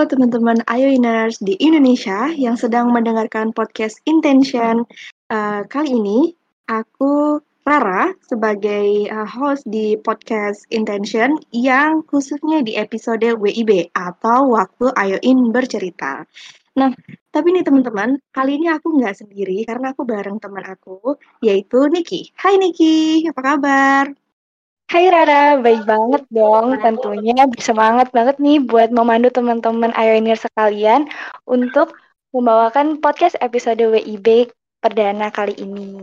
Halo teman-teman Ayoiners di Indonesia yang sedang mendengarkan podcast Intention. Uh, kali ini aku Rara sebagai uh, host di podcast Intention yang khususnya di episode WIB atau Waktu Ayoin Bercerita. Nah, tapi nih teman-teman, kali ini aku nggak sendiri karena aku bareng teman aku, yaitu Niki. Hai Niki, apa kabar? Hai Rara, baik banget dong. Tentunya bersemangat banget nih buat memandu teman-teman Ioneer sekalian untuk membawakan podcast episode WIB perdana kali ini.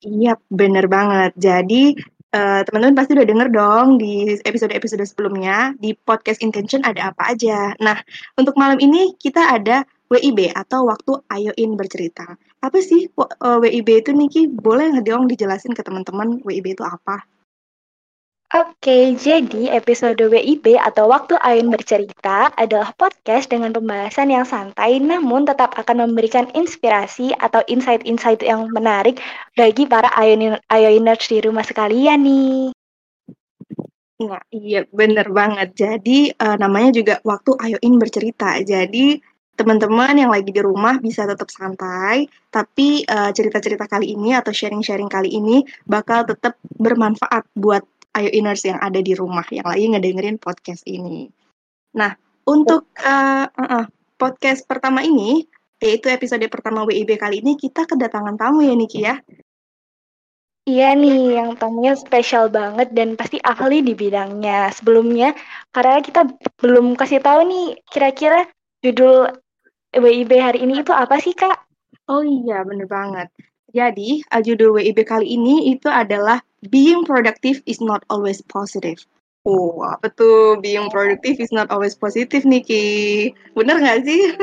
Iya, bener banget. Jadi uh, teman-teman pasti udah denger dong di episode-episode sebelumnya di podcast Intention ada apa aja. Nah, untuk malam ini kita ada WIB atau waktu Ayoin bercerita. Apa sih uh, WIB itu Niki? Boleh nggak dong dijelasin ke teman-teman WIB itu apa? Oke, jadi episode WIB atau Waktu Ayun Bercerita adalah podcast dengan pembahasan yang santai namun tetap akan memberikan inspirasi atau insight-insight yang menarik bagi para Ayuners di rumah sekalian nih. Nah, iya bener banget. Jadi uh, namanya juga Waktu Ayoin Bercerita. Jadi teman-teman yang lagi di rumah bisa tetap santai, tapi uh, cerita-cerita kali ini atau sharing-sharing kali ini bakal tetap bermanfaat buat Ayo Iners yang ada di rumah yang lagi ngedengerin podcast ini. Nah, untuk uh, uh, uh, podcast pertama ini, yaitu episode pertama WIB kali ini, kita kedatangan tamu ya Niki ya. Iya nih, yang tamunya spesial banget dan pasti ahli di bidangnya. Sebelumnya, karena kita belum kasih tahu nih, kira-kira judul WIB hari ini itu apa sih, Kak? Oh iya, bener banget. Jadi, judul WIB kali ini itu adalah Being Productive is Not Always Positive. Oh, apa tuh being productive is not always positive, Niki? Bener nggak sih?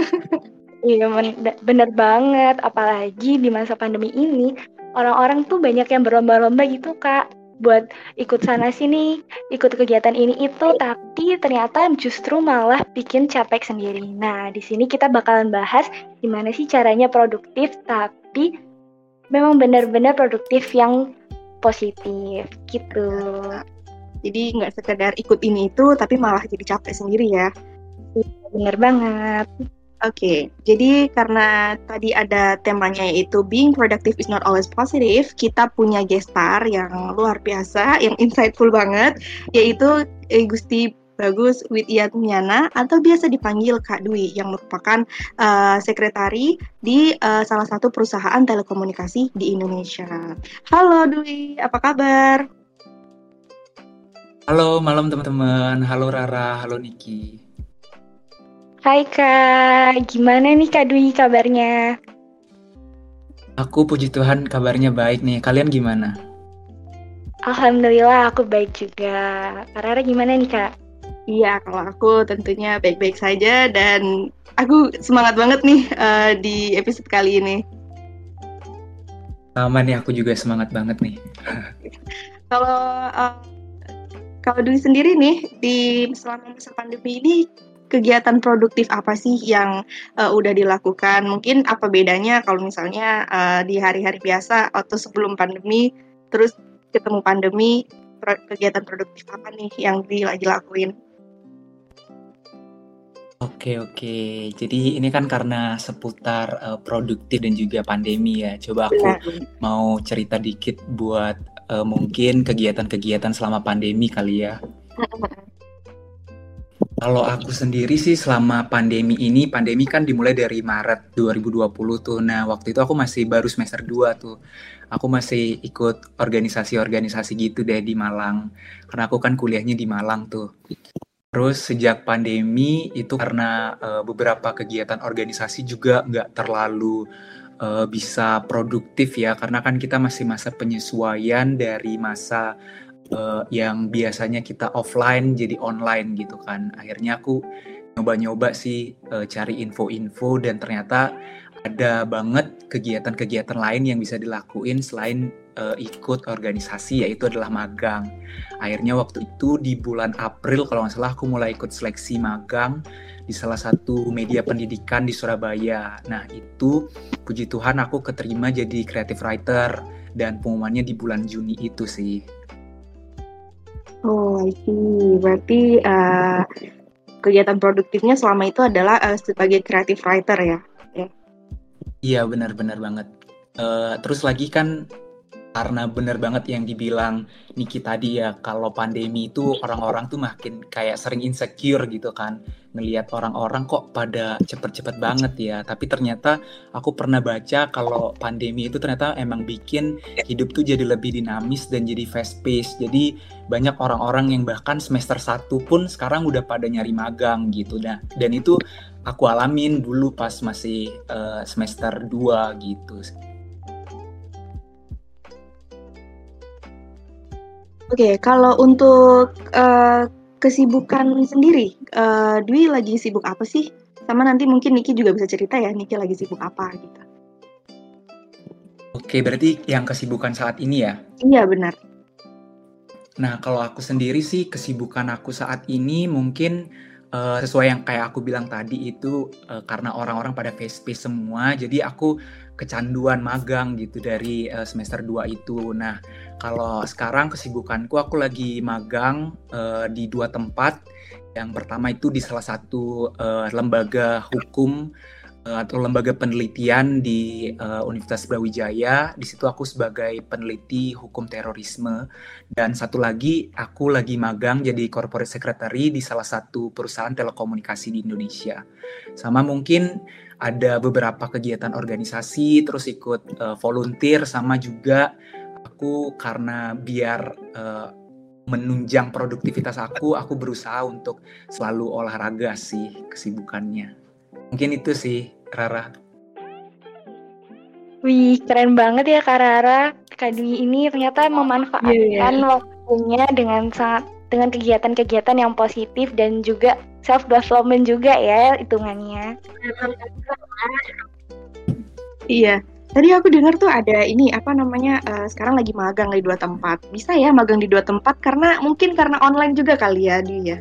Iya, bener banget. Apalagi di masa pandemi ini, orang-orang tuh banyak yang berlomba-lomba gitu, Kak. Buat ikut sana sini, ikut kegiatan ini itu, tapi ternyata justru malah bikin capek sendiri. Nah, di sini kita bakalan bahas gimana sih caranya produktif, tapi memang benar-benar produktif yang positif gitu. Jadi nggak sekedar ikut ini itu, tapi malah jadi capek sendiri ya. Iya, bener banget. Oke, okay, jadi karena tadi ada temanya yaitu being productive is not always positive, kita punya gestar yang luar biasa, yang insightful banget, yaitu eh, Gusti Bagus Miana atau biasa dipanggil Kak Dwi yang merupakan uh, sekretari di uh, salah satu perusahaan telekomunikasi di Indonesia. Halo Dwi, apa kabar? Halo malam teman-teman, halo Rara, halo Niki. Hai Kak, gimana nih Kak Dwi kabarnya? Aku puji Tuhan kabarnya baik nih, kalian gimana? Alhamdulillah aku baik juga. Rara gimana nih Kak? Iya, kalau aku tentunya baik-baik saja dan aku semangat banget nih uh, di episode kali ini. Sama nih, aku juga semangat banget nih. kalau uh, kalau Dwi sendiri nih di selama masa pandemi ini kegiatan produktif apa sih yang uh, udah dilakukan? Mungkin apa bedanya kalau misalnya uh, di hari-hari biasa atau sebelum pandemi terus ketemu pandemi kegiatan produktif apa nih yang lagi lakuin? Oke oke. Jadi ini kan karena seputar uh, produktif dan juga pandemi ya. Coba aku mau cerita dikit buat uh, mungkin kegiatan-kegiatan selama pandemi kali ya. Kalau aku sendiri sih selama pandemi ini, pandemi kan dimulai dari Maret 2020 tuh. Nah, waktu itu aku masih baru semester 2 tuh. Aku masih ikut organisasi-organisasi gitu deh di Malang. Karena aku kan kuliahnya di Malang tuh. Terus sejak pandemi itu karena uh, beberapa kegiatan organisasi juga nggak terlalu uh, bisa produktif ya karena kan kita masih masa penyesuaian dari masa uh, yang biasanya kita offline jadi online gitu kan. Akhirnya aku nyoba-nyoba sih uh, cari info-info dan ternyata ada banget kegiatan-kegiatan lain yang bisa dilakuin selain uh, ikut organisasi yaitu adalah magang. Akhirnya waktu itu di bulan April kalau nggak salah aku mulai ikut seleksi magang di salah satu media pendidikan di Surabaya. Nah itu puji Tuhan aku keterima jadi creative writer dan pengumumannya di bulan Juni itu sih. Oh, I see. Berarti uh, kegiatan produktifnya selama itu adalah uh, sebagai creative writer ya. Iya benar-benar banget. Uh, terus lagi kan karena bener banget yang dibilang Niki tadi ya kalau pandemi itu orang-orang tuh makin kayak sering insecure gitu kan. Ngelihat orang-orang kok pada cepet-cepet banget ya. Tapi ternyata aku pernah baca kalau pandemi itu ternyata emang bikin hidup tuh jadi lebih dinamis dan jadi fast pace. Jadi banyak orang-orang yang bahkan semester 1 pun sekarang udah pada nyari magang gitu. Nah dan itu aku alamin dulu pas masih uh, semester 2 gitu Oke, kalau untuk uh, kesibukan sendiri, uh, Dwi lagi sibuk apa sih? Sama nanti mungkin Niki juga bisa cerita ya, Niki lagi sibuk apa gitu. Oke, berarti yang kesibukan saat ini ya? Iya, benar. Nah, kalau aku sendiri sih kesibukan aku saat ini mungkin uh, sesuai yang kayak aku bilang tadi itu uh, karena orang-orang pada face face semua, jadi aku kecanduan magang gitu dari uh, semester 2 itu. Nah, kalau sekarang kesibukanku aku lagi magang uh, di dua tempat. Yang pertama itu di salah satu uh, lembaga hukum uh, atau lembaga penelitian di uh, Universitas Brawijaya. Di situ aku sebagai peneliti hukum terorisme dan satu lagi aku lagi magang jadi corporate secretary di salah satu perusahaan telekomunikasi di Indonesia. Sama mungkin ada beberapa kegiatan organisasi, terus ikut uh, volunteer sama juga aku karena biar uh, menunjang produktivitas aku, aku berusaha untuk selalu olahraga sih kesibukannya. Mungkin itu sih, Rara. Wih, keren banget ya Kak Rara. Kak Dwi ini ternyata memanfaatkan yeah, yeah. waktunya dengan sangat dengan kegiatan-kegiatan yang positif dan juga self development juga ya hitungannya. Iya. Tadi aku dengar tuh ada ini apa namanya uh, sekarang lagi magang di dua tempat. Bisa ya magang di dua tempat karena mungkin karena online juga kali ya dia. Ya?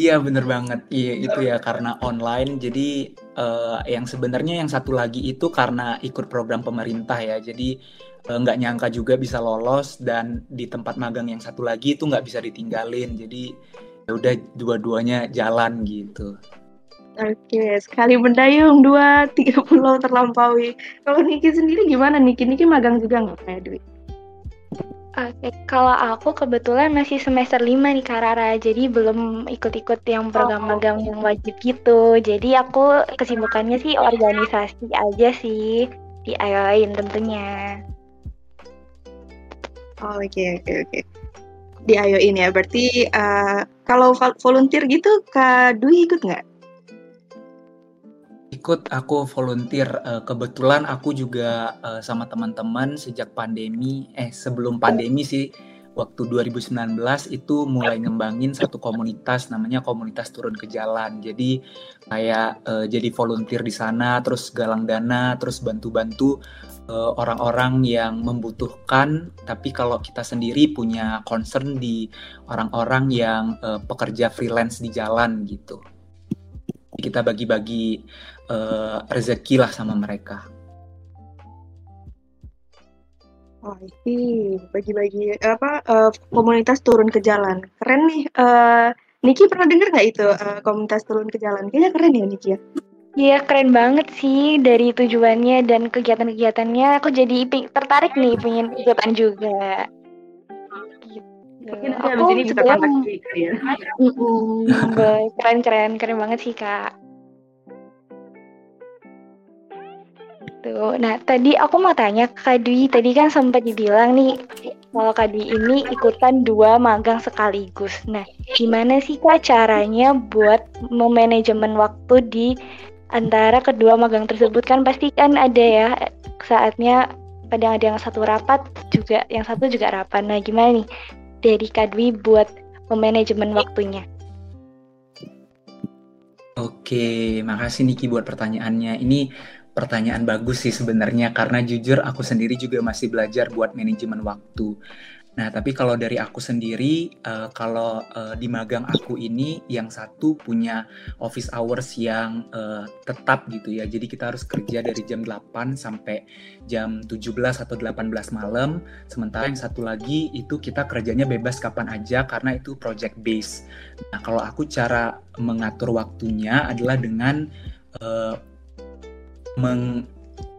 Iya bener banget. Iya itu ya karena online. Jadi uh, yang sebenarnya yang satu lagi itu karena ikut program pemerintah ya. Jadi eh, nggak uh, nyangka juga bisa lolos dan di tempat magang yang satu lagi itu nggak bisa ditinggalin. Jadi ya udah dua-duanya jalan gitu. Oke, sekali mendayung dua tiga pulau terlampaui. Kalau Niki sendiri gimana Niki? Niki magang juga nggak kayak Dwi? Oke, kalau aku kebetulan masih semester lima nih Karara, jadi belum ikut-ikut yang program oh. magang yang wajib gitu. Jadi aku kesibukannya sih organisasi aja sih, di IOIN tentunya. Oh, oke okay, oke okay, oke. Okay di Ayo ini ya. Berarti uh, kalau volunteer gitu Kak Dwi ikut nggak? Ikut aku volunteer. Uh, kebetulan aku juga uh, sama teman-teman sejak pandemi, eh sebelum pandemi sih, waktu 2019 itu mulai ngembangin satu komunitas namanya komunitas turun ke jalan. Jadi kayak uh, jadi volunteer di sana, terus galang dana, terus bantu-bantu Eh, orang-orang yang membutuhkan, tapi kalau kita sendiri punya concern di orang-orang yang pekerja freelance di jalan gitu. Kita bagi-bagi uh, rezeki lah sama mereka. Oh, ini bagi-bagi apa uh, komunitas turun ke jalan. Keren nih. Uh, Niki pernah dengar nggak itu uh, komunitas turun ke jalan? Kayaknya keren ya Niki ya. Iya keren banget sih dari tujuannya dan kegiatan-kegiatannya. Aku jadi tertarik nih pengen ikutan juga. Gitu. Mungkin aku ini juga ya. keren keren keren banget sih kak. Tuh, nah tadi aku mau tanya Kak Dwi, tadi kan sempat dibilang nih kalau Kak Dwi ini ikutan dua magang sekaligus. Nah, gimana sih Kak caranya buat memanajemen waktu di antara kedua magang tersebut kan pasti kan ada ya saatnya pada ada yang satu rapat juga yang satu juga rapat. Nah gimana nih dari Kadwi buat memanajemen waktunya? Oke, makasih Niki buat pertanyaannya. Ini pertanyaan bagus sih sebenarnya karena jujur aku sendiri juga masih belajar buat manajemen waktu. Nah, tapi kalau dari aku sendiri, uh, kalau uh, di magang aku ini yang satu punya office hours yang uh, tetap gitu ya. Jadi kita harus kerja dari jam 8 sampai jam 17 atau 18 malam. Sementara yang satu lagi itu kita kerjanya bebas kapan aja karena itu project base. Nah, kalau aku cara mengatur waktunya adalah dengan uh,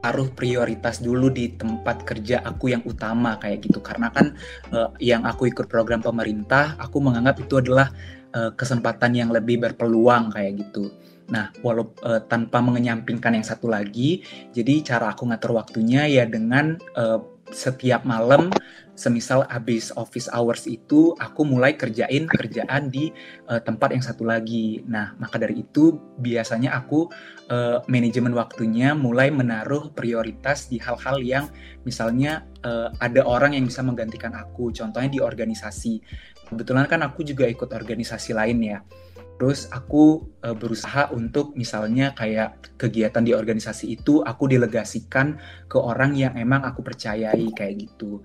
taruh prioritas dulu di tempat kerja aku yang utama kayak gitu. Karena kan uh, yang aku ikut program pemerintah aku menganggap itu adalah uh, kesempatan yang lebih berpeluang kayak gitu. Nah walau uh, tanpa mengenyampingkan yang satu lagi jadi cara aku ngatur waktunya ya dengan uh, setiap malam semisal habis office hours itu aku mulai kerjain kerjaan di uh, tempat yang satu lagi. Nah, maka dari itu biasanya aku uh, manajemen waktunya mulai menaruh prioritas di hal-hal yang misalnya uh, ada orang yang bisa menggantikan aku. Contohnya di organisasi. Kebetulan kan aku juga ikut organisasi lain ya. Terus aku uh, berusaha untuk misalnya kayak kegiatan di organisasi itu aku delegasikan ke orang yang emang aku percayai kayak gitu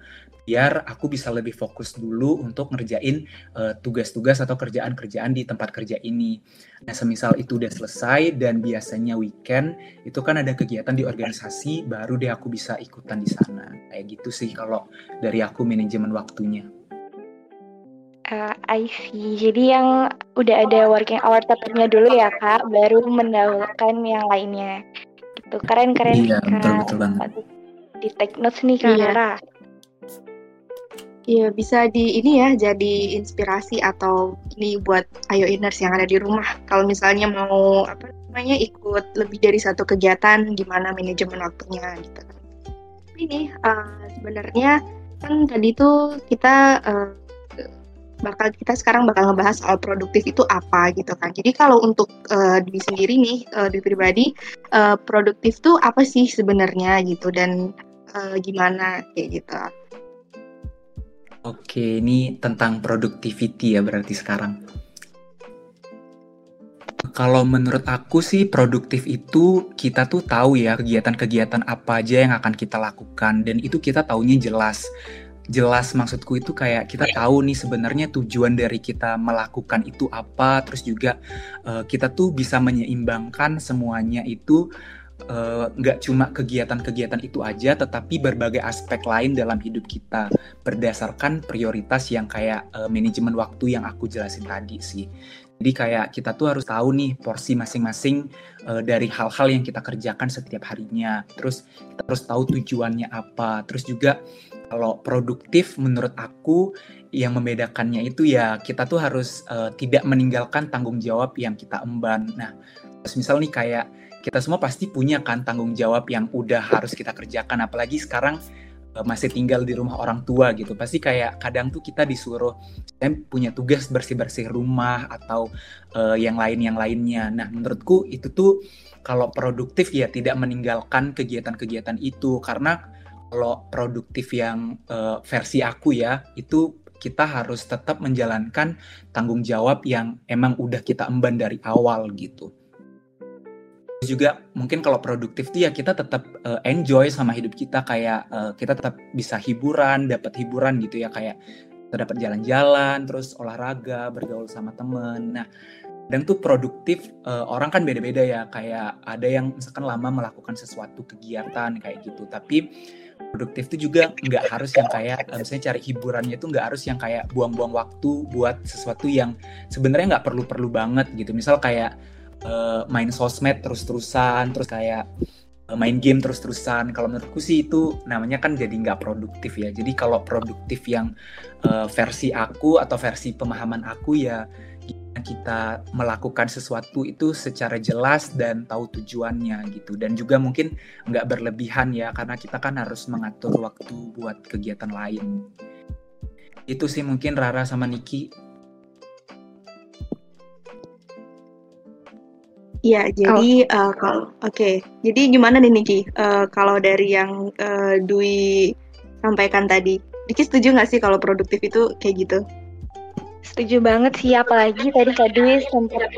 biar aku bisa lebih fokus dulu untuk ngerjain eh, tugas-tugas uh, atau kerjaan-kerjaan di tempat kerja ini. Nah, semisal itu udah selesai dan biasanya weekend itu kan ada kegiatan di organisasi, baru deh aku bisa ikutan di sana. Kayak gitu sih kalau dari aku manajemen waktunya. Uh, I see. Jadi yang udah ada working hour tetapnya dulu ya kak, baru mendahulukan yang lainnya. Gitu keren-keren iya, kak. betul betul banget. Di take notes nih kak iya. Iya, bisa di ini ya jadi inspirasi atau ini buat ayo iners yang ada di rumah. Kalau misalnya mau apa namanya ikut lebih dari satu kegiatan, gimana manajemen waktunya gitu. Ini uh, sebenarnya kan tadi tuh kita uh, bakal kita sekarang bakal ngebahas soal produktif itu apa gitu kan. Jadi kalau untuk uh, diri sendiri nih, uh, di pribadi, uh, produktif tuh apa sih sebenarnya gitu dan uh, gimana kayak gitu. Oke, ini tentang productivity ya berarti sekarang. Kalau menurut aku sih produktif itu kita tuh tahu ya kegiatan-kegiatan apa aja yang akan kita lakukan dan itu kita taunya jelas. Jelas maksudku itu kayak kita tahu nih sebenarnya tujuan dari kita melakukan itu apa, terus juga uh, kita tuh bisa menyeimbangkan semuanya itu Eh, nggak uh, cuma kegiatan-kegiatan itu aja, tetapi berbagai aspek lain dalam hidup kita berdasarkan prioritas yang kayak uh, manajemen waktu yang aku jelasin tadi sih. Jadi kayak kita tuh harus tahu nih porsi masing-masing uh, dari hal-hal yang kita kerjakan setiap harinya. Terus kita harus tahu tujuannya apa. Terus juga kalau produktif menurut aku yang membedakannya itu ya kita tuh harus uh, tidak meninggalkan tanggung jawab yang kita emban. Nah, terus misal nih kayak kita semua pasti punya kan tanggung jawab yang udah harus kita kerjakan apalagi sekarang uh, masih tinggal di rumah orang tua gitu pasti kayak kadang tuh kita disuruh saya punya tugas bersih-bersih rumah atau uh, yang lain yang lainnya nah menurutku itu tuh kalau produktif ya tidak meninggalkan kegiatan-kegiatan itu karena kalau produktif yang uh, versi aku ya itu kita harus tetap menjalankan tanggung jawab yang emang udah kita emban dari awal gitu. Juga mungkin kalau produktif tuh ya kita tetap uh, enjoy sama hidup kita kayak uh, kita tetap bisa hiburan dapat hiburan gitu ya kayak kita dapat jalan-jalan terus olahraga bergaul sama temen. Nah dan tuh produktif uh, orang kan beda-beda ya kayak ada yang misalkan lama melakukan sesuatu kegiatan kayak gitu tapi produktif itu juga nggak harus yang kayak misalnya cari hiburannya itu nggak harus yang kayak buang-buang waktu buat sesuatu yang sebenarnya nggak perlu-perlu banget gitu. Misal kayak uh, main sosmed terus-terusan terus kayak uh, main game terus-terusan. Kalau menurutku sih itu namanya kan jadi nggak produktif ya. Jadi kalau produktif yang uh, versi aku atau versi pemahaman aku ya kita melakukan sesuatu itu secara jelas dan tahu tujuannya gitu dan juga mungkin nggak berlebihan ya karena kita kan harus mengatur waktu buat kegiatan lain itu sih mungkin Rara sama Niki Iya, jadi oh. uh, kalau oke, okay. jadi gimana nih Niki? Uh, kalau dari yang uh, Dwi sampaikan tadi, Niki setuju nggak sih kalau produktif itu kayak gitu? Setuju banget sih, apalagi tadi Kak Dwi sempat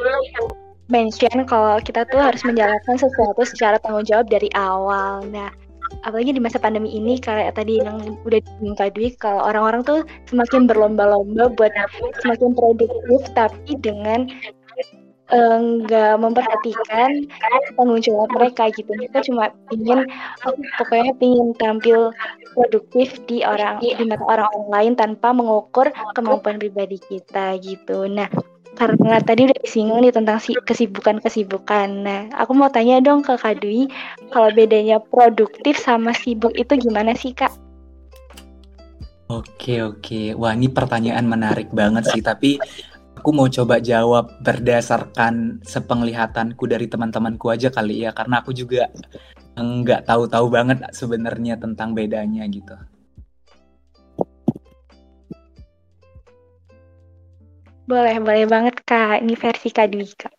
mention kalau kita tuh harus menjalankan sesuatu secara tanggung jawab dari awal. Nah, apalagi di masa pandemi ini kayak tadi yang udah diminta Dwi kalau orang-orang tuh semakin berlomba-lomba buat semakin produktif tapi dengan enggak uh, memperhatikan tanggung jawab mereka gitu kita cuma ingin oh, pokoknya ingin tampil produktif di orang di mata orang-orang lain tanpa mengukur kemampuan pribadi kita gitu nah karena tadi udah disinggung nih tentang si kesibukan-kesibukan. Nah, aku mau tanya dong ke Kak Dwi, kalau bedanya produktif sama sibuk itu gimana sih, Kak? Oke, oke. Wah, ini pertanyaan menarik banget sih, tapi aku mau coba jawab berdasarkan sepenglihatanku dari teman-temanku aja kali ya, karena aku juga nggak tahu-tahu banget sebenarnya tentang bedanya gitu. Boleh, boleh banget Kak. Ini versi Kak Dwi, Kak.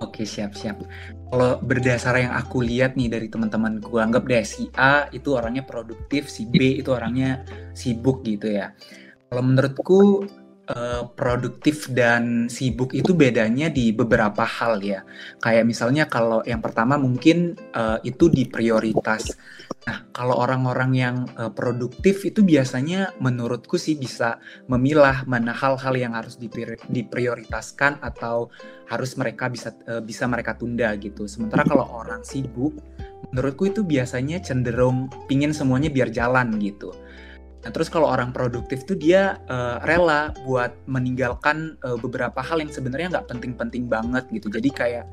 Oke, siap-siap. Kalau berdasar yang aku lihat nih dari teman-temanku, anggap deh si A itu orangnya produktif, si B itu orangnya sibuk gitu ya. Kalau menurutku uh, produktif dan sibuk itu bedanya di beberapa hal ya. Kayak misalnya kalau yang pertama mungkin uh, itu di prioritas. Nah, kalau orang-orang yang uh, produktif itu biasanya menurutku sih bisa memilah mana hal-hal yang harus diprioritaskan atau harus mereka bisa uh, bisa mereka tunda gitu. Sementara kalau orang sibuk, menurutku itu biasanya cenderung pingin semuanya biar jalan gitu. Nah, terus kalau orang produktif tuh dia uh, rela buat meninggalkan uh, beberapa hal yang sebenarnya nggak penting-penting banget gitu. Jadi kayak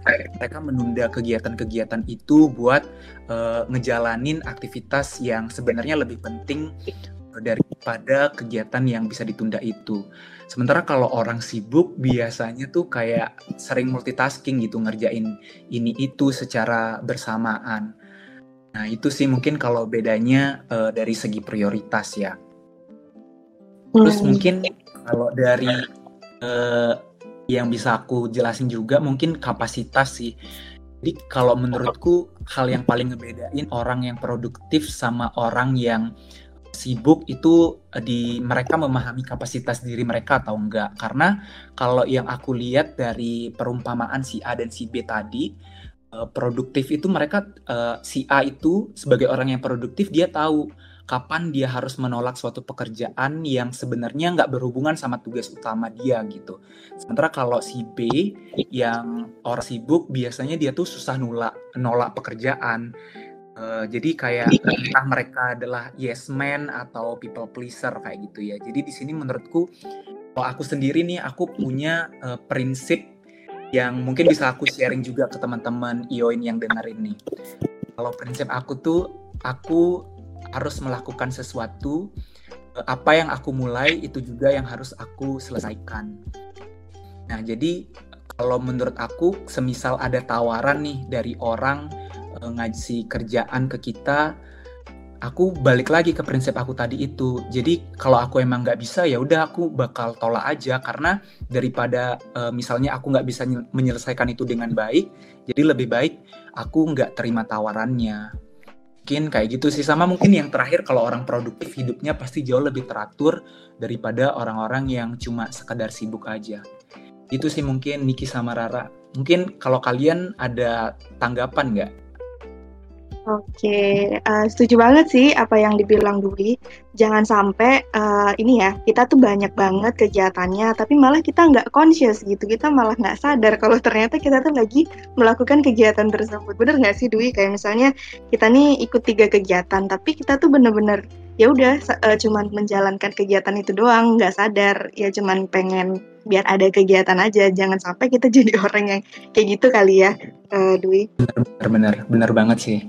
mereka menunda kegiatan-kegiatan itu buat uh, ngejalanin aktivitas yang sebenarnya lebih penting daripada kegiatan yang bisa ditunda itu. Sementara kalau orang sibuk biasanya tuh kayak sering multitasking gitu ngerjain ini itu secara bersamaan. Nah, itu sih mungkin kalau bedanya uh, dari segi prioritas ya. Terus hmm. mungkin kalau dari uh, yang bisa aku jelasin juga mungkin kapasitas sih. Jadi kalau menurutku hal yang paling ngebedain orang yang produktif sama orang yang sibuk itu eh, di mereka memahami kapasitas diri mereka atau enggak. Karena kalau yang aku lihat dari perumpamaan si A dan si B tadi, produktif itu mereka uh, si A itu sebagai orang yang produktif dia tahu kapan dia harus menolak suatu pekerjaan yang sebenarnya nggak berhubungan sama tugas utama dia gitu. Sementara kalau si B yang orang sibuk biasanya dia tuh susah nolak nolak pekerjaan. Uh, jadi kayak entah mereka adalah yes man atau people pleaser kayak gitu ya. Jadi di sini menurutku kalau aku sendiri nih aku punya uh, prinsip yang mungkin bisa aku sharing juga ke teman-teman Ioin yang dengerin nih. Kalau prinsip aku tuh, aku harus melakukan sesuatu, eh, apa yang aku mulai itu juga yang harus aku selesaikan. Nah, jadi kalau menurut aku, semisal ada tawaran nih dari orang eh, ngasih kerjaan ke kita, aku balik lagi ke prinsip aku tadi itu. Jadi kalau aku emang nggak bisa ya udah aku bakal tolak aja karena daripada uh, misalnya aku nggak bisa menyelesaikan itu dengan baik, jadi lebih baik aku nggak terima tawarannya. Mungkin kayak gitu sih sama mungkin yang terakhir kalau orang produktif hidupnya pasti jauh lebih teratur daripada orang-orang yang cuma sekedar sibuk aja. Itu sih mungkin Niki sama Rara. Mungkin kalau kalian ada tanggapan nggak Oke, uh, setuju banget sih apa yang dibilang Dwi. Jangan sampai uh, ini ya, kita tuh banyak banget kegiatannya, tapi malah kita nggak conscious gitu. Kita malah nggak sadar kalau ternyata kita tuh lagi melakukan kegiatan tersebut. Bener nggak sih Dwi? Kayak misalnya kita nih ikut tiga kegiatan, tapi kita tuh bener-bener ya udah uh, cuman menjalankan kegiatan itu doang, nggak sadar. Ya cuman pengen biar ada kegiatan aja. Jangan sampai kita jadi orang yang kayak gitu kali ya, uh, Dwi. Bener-bener, bener banget sih.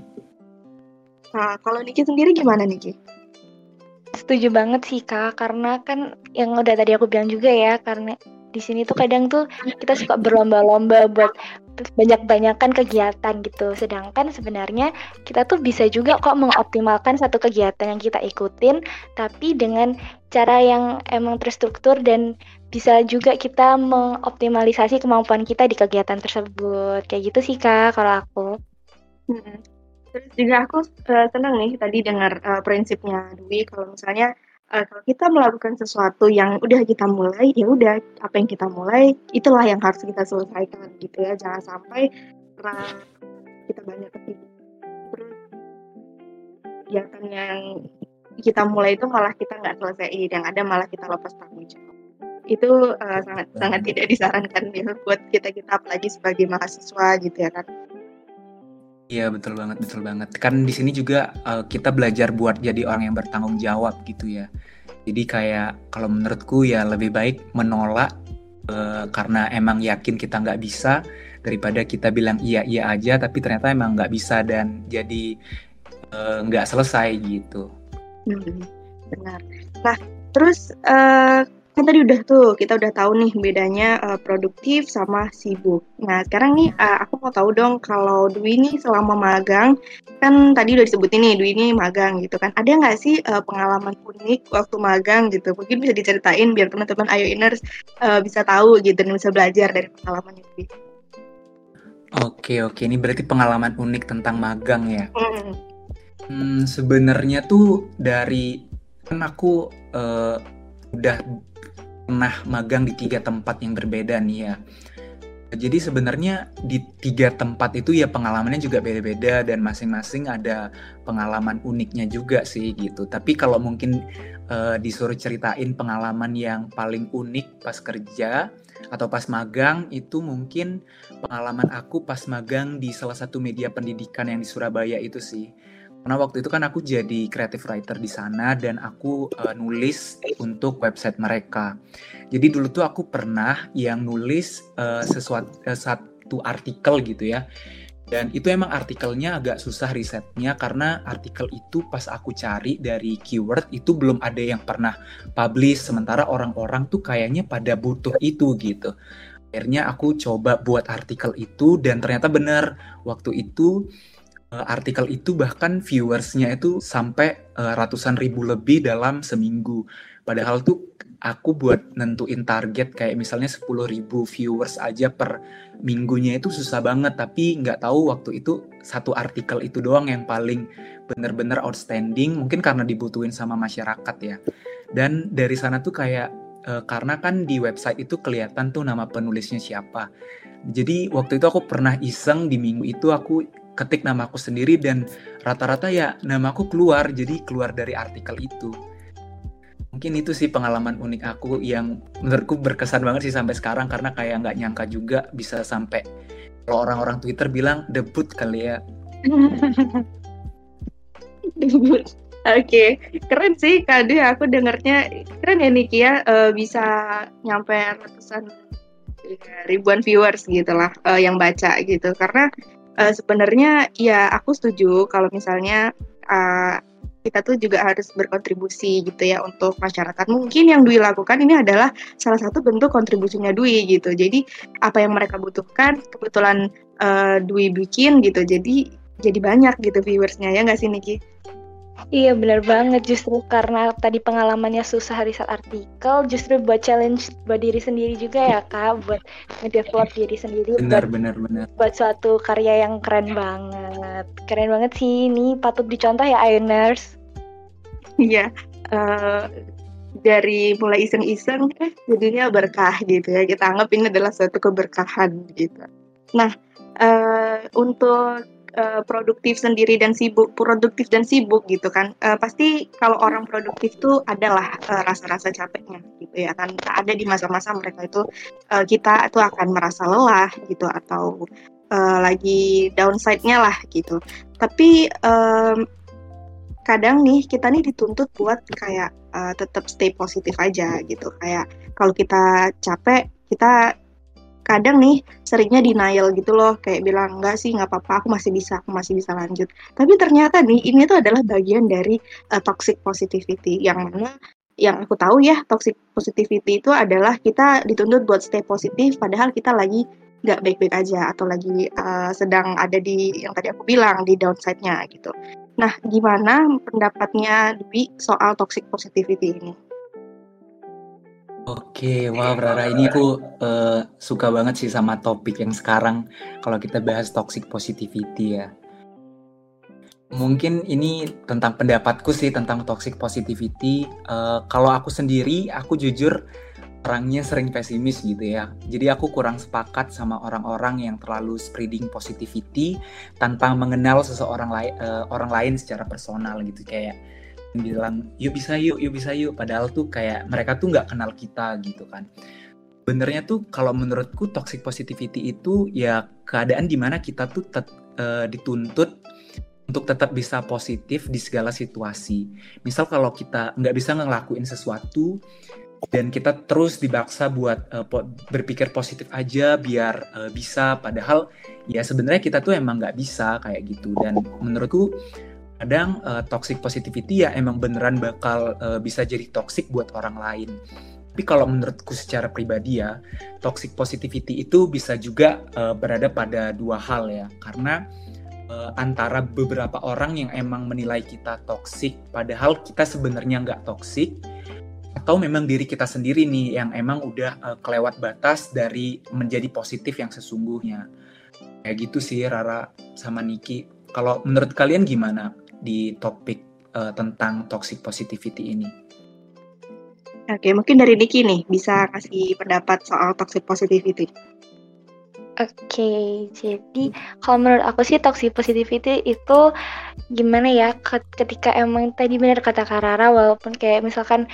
Nah, kalau Niki sendiri gimana Niki? Setuju banget sih kak, karena kan yang udah tadi aku bilang juga ya, karena di sini tuh kadang tuh kita suka berlomba-lomba buat banyak-banyakan kegiatan gitu. Sedangkan sebenarnya kita tuh bisa juga kok mengoptimalkan satu kegiatan yang kita ikutin, tapi dengan cara yang emang terstruktur dan bisa juga kita mengoptimalisasi kemampuan kita di kegiatan tersebut. Kayak gitu sih kak kalau aku. Hmm. Terus juga aku uh, senang nih tadi dengar uh, prinsipnya Dwi. Kalau misalnya uh, kalau kita melakukan sesuatu yang udah kita mulai ya udah apa yang kita mulai itulah yang harus kita selesaikan gitu ya. Jangan sampai karena kita banyak ketipu. Terus kegiatan yang kita mulai itu malah kita nggak selesai yang ada malah kita lepas tanggung jawab. Itu uh, sangat sangat tidak disarankan ya buat kita kita apalagi sebagai mahasiswa gitu ya kan Iya betul banget betul banget kan di sini juga uh, kita belajar buat jadi orang yang bertanggung jawab gitu ya jadi kayak kalau menurutku ya lebih baik menolak uh, karena emang yakin kita nggak bisa daripada kita bilang iya iya aja tapi ternyata emang nggak bisa dan jadi nggak uh, selesai gitu. Hmm, benar. Nah terus uh, kan tadi udah tuh kita udah tahu nih bedanya uh, produktif sama sibuk. Nah sekarang nih uh, aku mau tahu dong kalau Dwi ini selama magang kan tadi udah disebutin nih Dwi ini magang gitu kan. Ada nggak sih uh, pengalaman unik waktu magang gitu? Mungkin bisa diceritain biar teman-teman Ayo Inners uh, bisa tahu gitu dan bisa belajar dari pengalaman Dwi. Oke oke ini berarti pengalaman unik tentang magang ya. Hmm, hmm sebenarnya tuh dari kan aku uh, udah pernah magang di tiga tempat yang berbeda nih ya. Jadi sebenarnya di tiga tempat itu ya pengalamannya juga beda-beda dan masing-masing ada pengalaman uniknya juga sih gitu. Tapi kalau mungkin uh, disuruh ceritain pengalaman yang paling unik pas kerja atau pas magang itu mungkin pengalaman aku pas magang di salah satu media pendidikan yang di Surabaya itu sih karena waktu itu kan aku jadi creative writer di sana dan aku uh, nulis untuk website mereka. Jadi dulu tuh aku pernah yang nulis uh, sesuatu uh, satu artikel gitu ya. Dan itu emang artikelnya agak susah risetnya karena artikel itu pas aku cari dari keyword itu belum ada yang pernah publish sementara orang-orang tuh kayaknya pada butuh itu gitu. Akhirnya aku coba buat artikel itu dan ternyata benar waktu itu artikel itu bahkan viewersnya itu sampai uh, ratusan ribu lebih dalam seminggu. Padahal tuh aku buat nentuin target kayak misalnya 10 ribu viewers aja per minggunya itu susah banget. Tapi nggak tahu waktu itu satu artikel itu doang yang paling bener-bener outstanding. Mungkin karena dibutuhin sama masyarakat ya. Dan dari sana tuh kayak uh, karena kan di website itu kelihatan tuh nama penulisnya siapa. Jadi waktu itu aku pernah iseng di minggu itu aku ketik nama aku sendiri dan rata-rata ya nama aku keluar jadi keluar dari artikel itu mungkin itu sih pengalaman unik aku yang menurutku berkesan banget sih sampai sekarang karena kayak nggak nyangka juga bisa sampai kalau orang-orang Twitter bilang debut kali ya debut Oke, okay. keren sih Kade. Aku dengarnya keren ya Niki ya uh, bisa nyampe ratusan ya, ribuan viewers gitu lah uh, yang baca gitu. Karena uh, sebenarnya ya aku setuju kalau misalnya uh, kita tuh juga harus berkontribusi gitu ya untuk masyarakat. Mungkin yang Dwi lakukan ini adalah salah satu bentuk kontribusinya Dwi gitu. Jadi apa yang mereka butuhkan kebetulan uh, Dwi bikin gitu. Jadi jadi banyak gitu viewersnya ya nggak sih Niki? Iya benar banget. Justru karena tadi pengalamannya susah riset artikel justru buat challenge buat diri sendiri juga ya kak buat ngedevelop diri sendiri benar buat, benar benar buat suatu karya yang keren banget. Keren banget sih. Ini patut dicontoh ya Ioners iya uh, dari mulai iseng-iseng eh jadinya berkah gitu ya. Kita anggap ini adalah suatu keberkahan gitu. Nah uh, untuk uh, produktif sendiri dan sibuk produktif dan sibuk gitu kan uh, pasti kalau orang produktif tuh adalah uh, rasa-rasa capeknya gitu ya kan. Ada di masa-masa mereka itu uh, kita itu akan merasa lelah gitu atau uh, lagi downside-nya lah gitu. Tapi um, kadang nih kita nih dituntut buat kayak uh, tetap stay positif aja gitu. Kayak kalau kita capek kita kadang nih seringnya denial gitu loh kayak bilang enggak sih nggak apa-apa aku masih bisa aku masih bisa lanjut tapi ternyata nih ini tuh adalah bagian dari uh, toxic positivity yang mana yang aku tahu ya toxic positivity itu adalah kita dituntut buat stay positif padahal kita lagi nggak baik-baik aja atau lagi uh, sedang ada di yang tadi aku bilang di downside-nya gitu. Nah, gimana pendapatnya Dwi soal toxic positivity ini? Oke, wah Rara ini aku uh, suka banget sih sama topik yang sekarang kalau kita bahas toxic positivity ya. Mungkin ini tentang pendapatku sih tentang toxic positivity. Uh, kalau aku sendiri, aku jujur orangnya sering pesimis gitu ya. Jadi aku kurang sepakat sama orang-orang yang terlalu spreading positivity tanpa mengenal seseorang lain uh, orang lain secara personal gitu kayak bilang yuk bisa yuk yuk bisa yuk. Padahal tuh kayak mereka tuh nggak kenal kita gitu kan. Benernya tuh kalau menurutku toxic positivity itu ya keadaan di mana kita tuh tet, uh, dituntut untuk tetap bisa positif di segala situasi. Misal kalau kita nggak bisa ngelakuin sesuatu dan kita terus dibaksa buat uh, po berpikir positif aja biar uh, bisa. Padahal ya sebenarnya kita tuh emang nggak bisa kayak gitu. Dan menurutku kadang uh, toxic positivity ya emang beneran bakal uh, bisa jadi toxic buat orang lain tapi kalau menurutku secara pribadi ya toxic positivity itu bisa juga uh, berada pada dua hal ya karena uh, antara beberapa orang yang emang menilai kita toxic padahal kita sebenarnya nggak toxic atau memang diri kita sendiri nih yang emang udah uh, kelewat batas dari menjadi positif yang sesungguhnya. Kayak gitu sih Rara sama Niki. Kalau menurut kalian gimana di topik uh, tentang toxic positivity ini? Oke, mungkin dari Niki nih bisa kasih pendapat soal toxic positivity. Oke, jadi kalau menurut aku sih toxic positivity itu gimana ya ketika emang tadi benar kata Karara walaupun kayak misalkan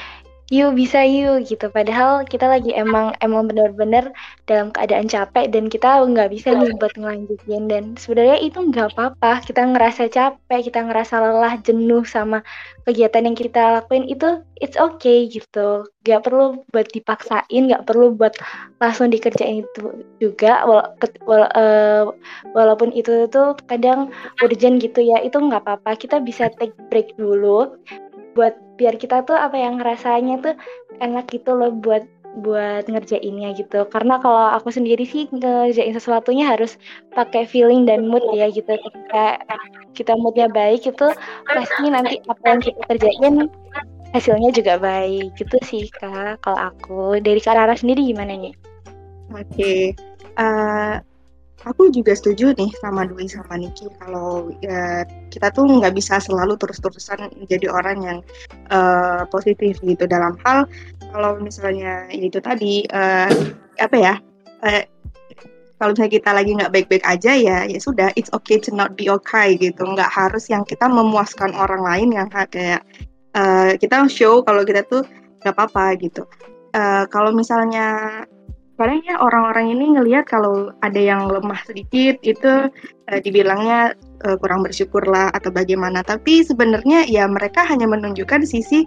yuk bisa yuk gitu. Padahal kita lagi emang emang benar-benar dalam keadaan capek dan kita nggak bisa nih buat ngelanjutin. Dan sebenarnya itu nggak apa-apa. Kita ngerasa capek kita ngerasa lelah jenuh sama kegiatan yang kita lakuin itu it's okay gitu. Nggak perlu buat dipaksain nggak perlu buat langsung dikerjain itu juga. Wala wala uh, walaupun itu tuh kadang urgent gitu ya itu nggak apa-apa. Kita bisa take break dulu buat biar kita tuh apa yang rasanya tuh enak gitu loh buat buat ngerjainnya gitu karena kalau aku sendiri sih ngerjain sesuatunya harus pakai feeling dan mood ya gitu ketika kita moodnya baik itu pasti nanti apa yang kita kerjain hasilnya juga baik gitu sih kak kalau aku dari kak Rara sendiri gimana nih? Oke, okay. uh, eh, aku juga setuju nih sama Dwi sama Niki kalau ya, kita tuh nggak bisa selalu terus-terusan menjadi orang yang uh, positif gitu. Dalam hal kalau misalnya itu tadi uh, apa ya uh, kalau misalnya kita lagi nggak baik-baik aja ya ya sudah it's okay to not be okay gitu. Nggak harus yang kita memuaskan orang lain yang kayak uh, kita show kalau kita tuh nggak apa-apa gitu. Uh, kalau misalnya kadang ya orang-orang ini ngelihat kalau ada yang lemah sedikit itu uh, dibilangnya uh, kurang bersyukur lah atau bagaimana. Tapi sebenarnya ya mereka hanya menunjukkan sisi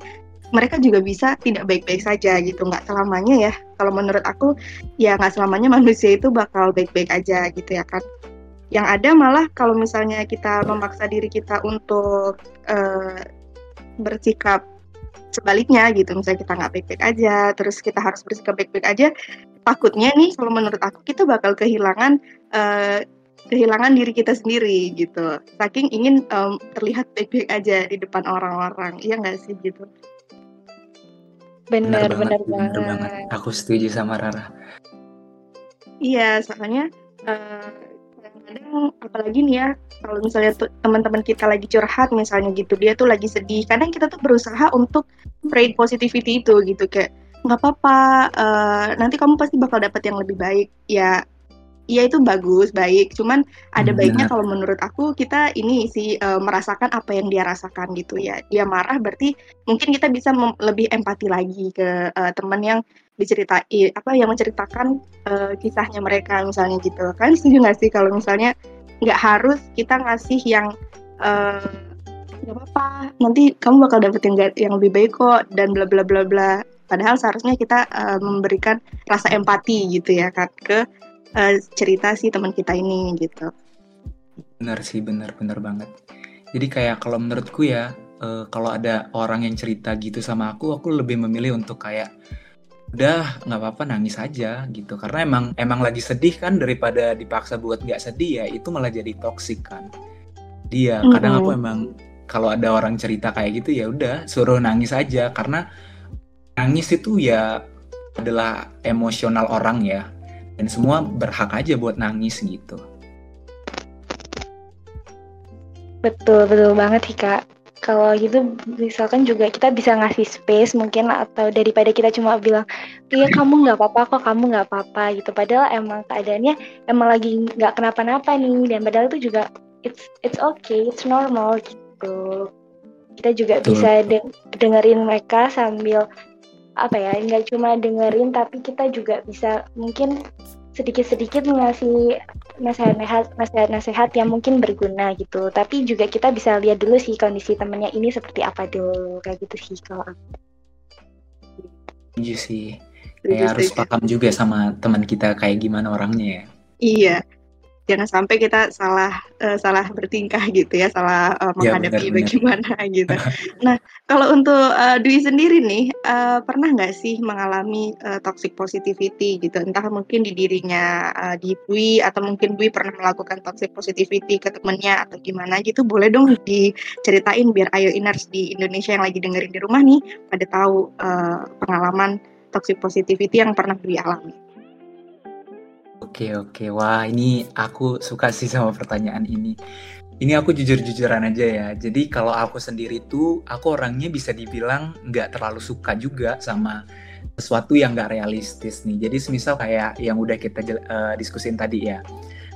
mereka juga bisa tidak baik-baik saja gitu. Nggak selamanya ya. Kalau menurut aku ya nggak selamanya manusia itu bakal baik-baik aja gitu ya kan. Yang ada malah kalau misalnya kita memaksa diri kita untuk uh, bersikap sebaliknya gitu. Misalnya kita nggak baik-baik aja terus kita harus bersikap baik-baik aja takutnya nih kalau menurut aku kita bakal kehilangan uh, kehilangan diri kita sendiri gitu. Saking ingin um, terlihat baik-baik aja di depan orang-orang iya nggak sih gitu? Benar benar, banget, benar banget. aku setuju sama Rara. Iya soalnya uh, kadang apalagi nih ya kalau misalnya teman-teman kita lagi curhat misalnya gitu dia tuh lagi sedih. Kadang kita tuh berusaha untuk spread positivity itu gitu kayak nggak apa-apa uh, nanti kamu pasti bakal dapat yang lebih baik ya Iya itu bagus, baik. Cuman ada baiknya kalau menurut aku kita ini sih uh, merasakan apa yang dia rasakan gitu ya. Dia marah berarti mungkin kita bisa lebih empati lagi ke uh, teman yang diceritain apa yang menceritakan uh, kisahnya mereka misalnya gitu. Kan setuju nggak sih kalau misalnya nggak harus kita ngasih yang nggak uh, apa-apa nanti kamu bakal dapet yang, yang lebih baik kok dan bla bla bla bla Padahal seharusnya kita uh, memberikan rasa empati gitu ya kan ke uh, cerita si teman kita ini gitu. Benar sih, benar benar banget. Jadi kayak kalau menurutku ya, uh, kalau ada orang yang cerita gitu sama aku, aku lebih memilih untuk kayak udah nggak apa-apa nangis aja gitu karena emang emang lagi sedih kan daripada dipaksa buat nggak sedih ya itu malah jadi toksik kan dia mm -hmm. kadang aku emang kalau ada orang cerita kayak gitu ya udah suruh nangis aja karena nangis itu ya adalah emosional orang ya. Dan semua berhak aja buat nangis gitu. Betul betul banget sih kak kalau gitu misalkan juga kita bisa ngasih space mungkin atau daripada kita cuma bilang iya kamu nggak apa-apa kok kamu nggak apa-apa gitu. Padahal emang keadaannya emang lagi nggak kenapa-napa nih dan padahal itu juga it's it's okay it's normal gitu. Kita juga Betul. bisa de dengerin mereka sambil apa ya nggak cuma dengerin tapi kita juga bisa mungkin sedikit-sedikit ngasih nasihat-nasihat nasihat-nasihat yang mungkin berguna gitu. Tapi juga kita bisa lihat dulu sih kondisi temennya ini seperti apa dulu kayak gitu sih kalau aku. Iya sih. Kayak harus paham juga sama teman kita kayak gimana orangnya ya. Iya jangan sampai kita salah uh, salah bertingkah gitu ya, salah uh, menghadapi ya, benar, bagaimana benar. gitu. Nah, kalau untuk uh, Dwi sendiri nih, uh, pernah nggak sih mengalami uh, toxic positivity gitu? Entah mungkin di dirinya uh, di Dwi atau mungkin Dwi pernah melakukan toxic positivity ke temennya atau gimana gitu? Boleh dong diceritain biar Ayo Iners di Indonesia yang lagi dengerin di rumah nih pada tahu uh, pengalaman toxic positivity yang pernah Dwi alami. Oke oke, wah ini aku suka sih sama pertanyaan ini. Ini aku jujur-jujuran aja ya. Jadi kalau aku sendiri tuh, aku orangnya bisa dibilang nggak terlalu suka juga sama sesuatu yang nggak realistis nih. Jadi semisal kayak yang udah kita uh, diskusin tadi ya.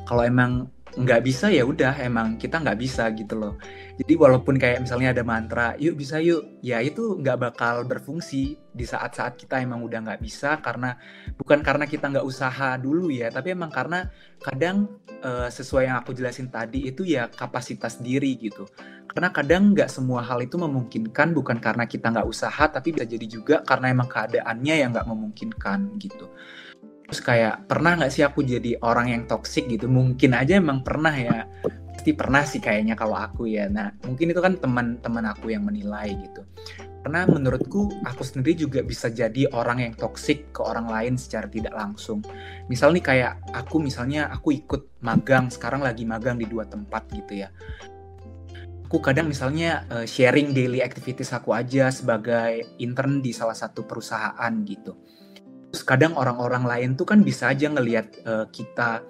Kalau emang nggak bisa ya udah emang kita nggak bisa gitu loh. Jadi walaupun kayak misalnya ada mantra yuk bisa yuk ya itu nggak bakal berfungsi di saat-saat kita emang udah nggak bisa karena bukan karena kita nggak usaha dulu ya tapi emang karena kadang uh, sesuai yang aku jelasin tadi itu ya kapasitas diri gitu. Karena kadang nggak semua hal itu memungkinkan bukan karena kita nggak usaha tapi bisa jadi juga karena emang keadaannya yang nggak memungkinkan gitu terus kayak pernah nggak sih aku jadi orang yang toksik gitu? Mungkin aja emang pernah ya. Pasti pernah sih kayaknya kalau aku ya. Nah mungkin itu kan teman-teman aku yang menilai gitu. Karena menurutku aku sendiri juga bisa jadi orang yang toksik ke orang lain secara tidak langsung. Misal nih kayak aku misalnya aku ikut magang sekarang lagi magang di dua tempat gitu ya. Aku kadang misalnya uh, sharing daily activities aku aja sebagai intern di salah satu perusahaan gitu Terus kadang orang-orang lain tuh kan bisa aja ngelihat uh, kita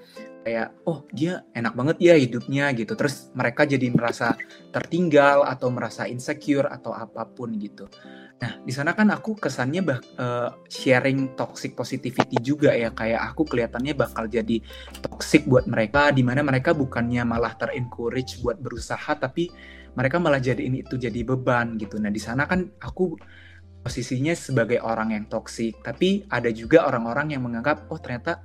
kayak oh dia enak banget ya hidupnya gitu. Terus mereka jadi merasa tertinggal atau merasa insecure atau apa pun gitu. Nah, di sana kan aku kesannya bah, uh, sharing toxic positivity juga ya kayak aku kelihatannya bakal jadi toxic buat mereka di mana mereka bukannya malah terencourage buat berusaha tapi mereka malah jadi ini itu jadi beban gitu. Nah, di sana kan aku posisinya sebagai orang yang toksik tapi ada juga orang-orang yang menganggap oh ternyata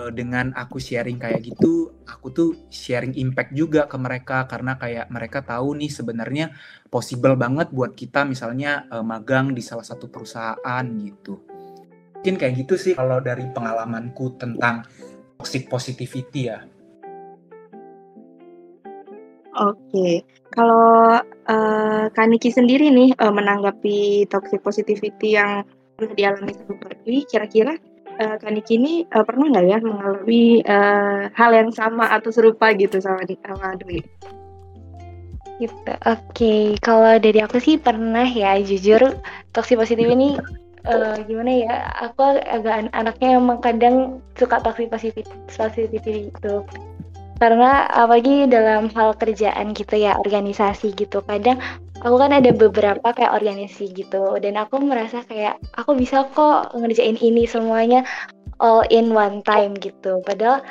uh, dengan aku sharing kayak gitu aku tuh sharing impact juga ke mereka karena kayak mereka tahu nih sebenarnya possible banget buat kita misalnya uh, magang di salah satu perusahaan gitu. Mungkin kayak gitu sih kalau dari pengalamanku tentang toxic positivity ya Oke, kalau uh, Kaniki sendiri nih uh, menanggapi toxic positivity yang pernah dialami sama Dwi, kira-kira uh, Kaniki ini uh, pernah nggak ya mengalami uh, hal yang sama atau serupa gitu sama, sama Dwi? Gitu. Oke, okay. kalau dari aku sih pernah ya jujur toxic positif ini uh, gimana ya? Aku agak an anaknya emang kadang suka toxic positivity itu karena apalagi dalam hal kerjaan gitu ya organisasi gitu kadang aku kan ada beberapa kayak organisasi gitu. Dan aku merasa kayak aku bisa kok ngerjain ini semuanya all in one time gitu. Padahal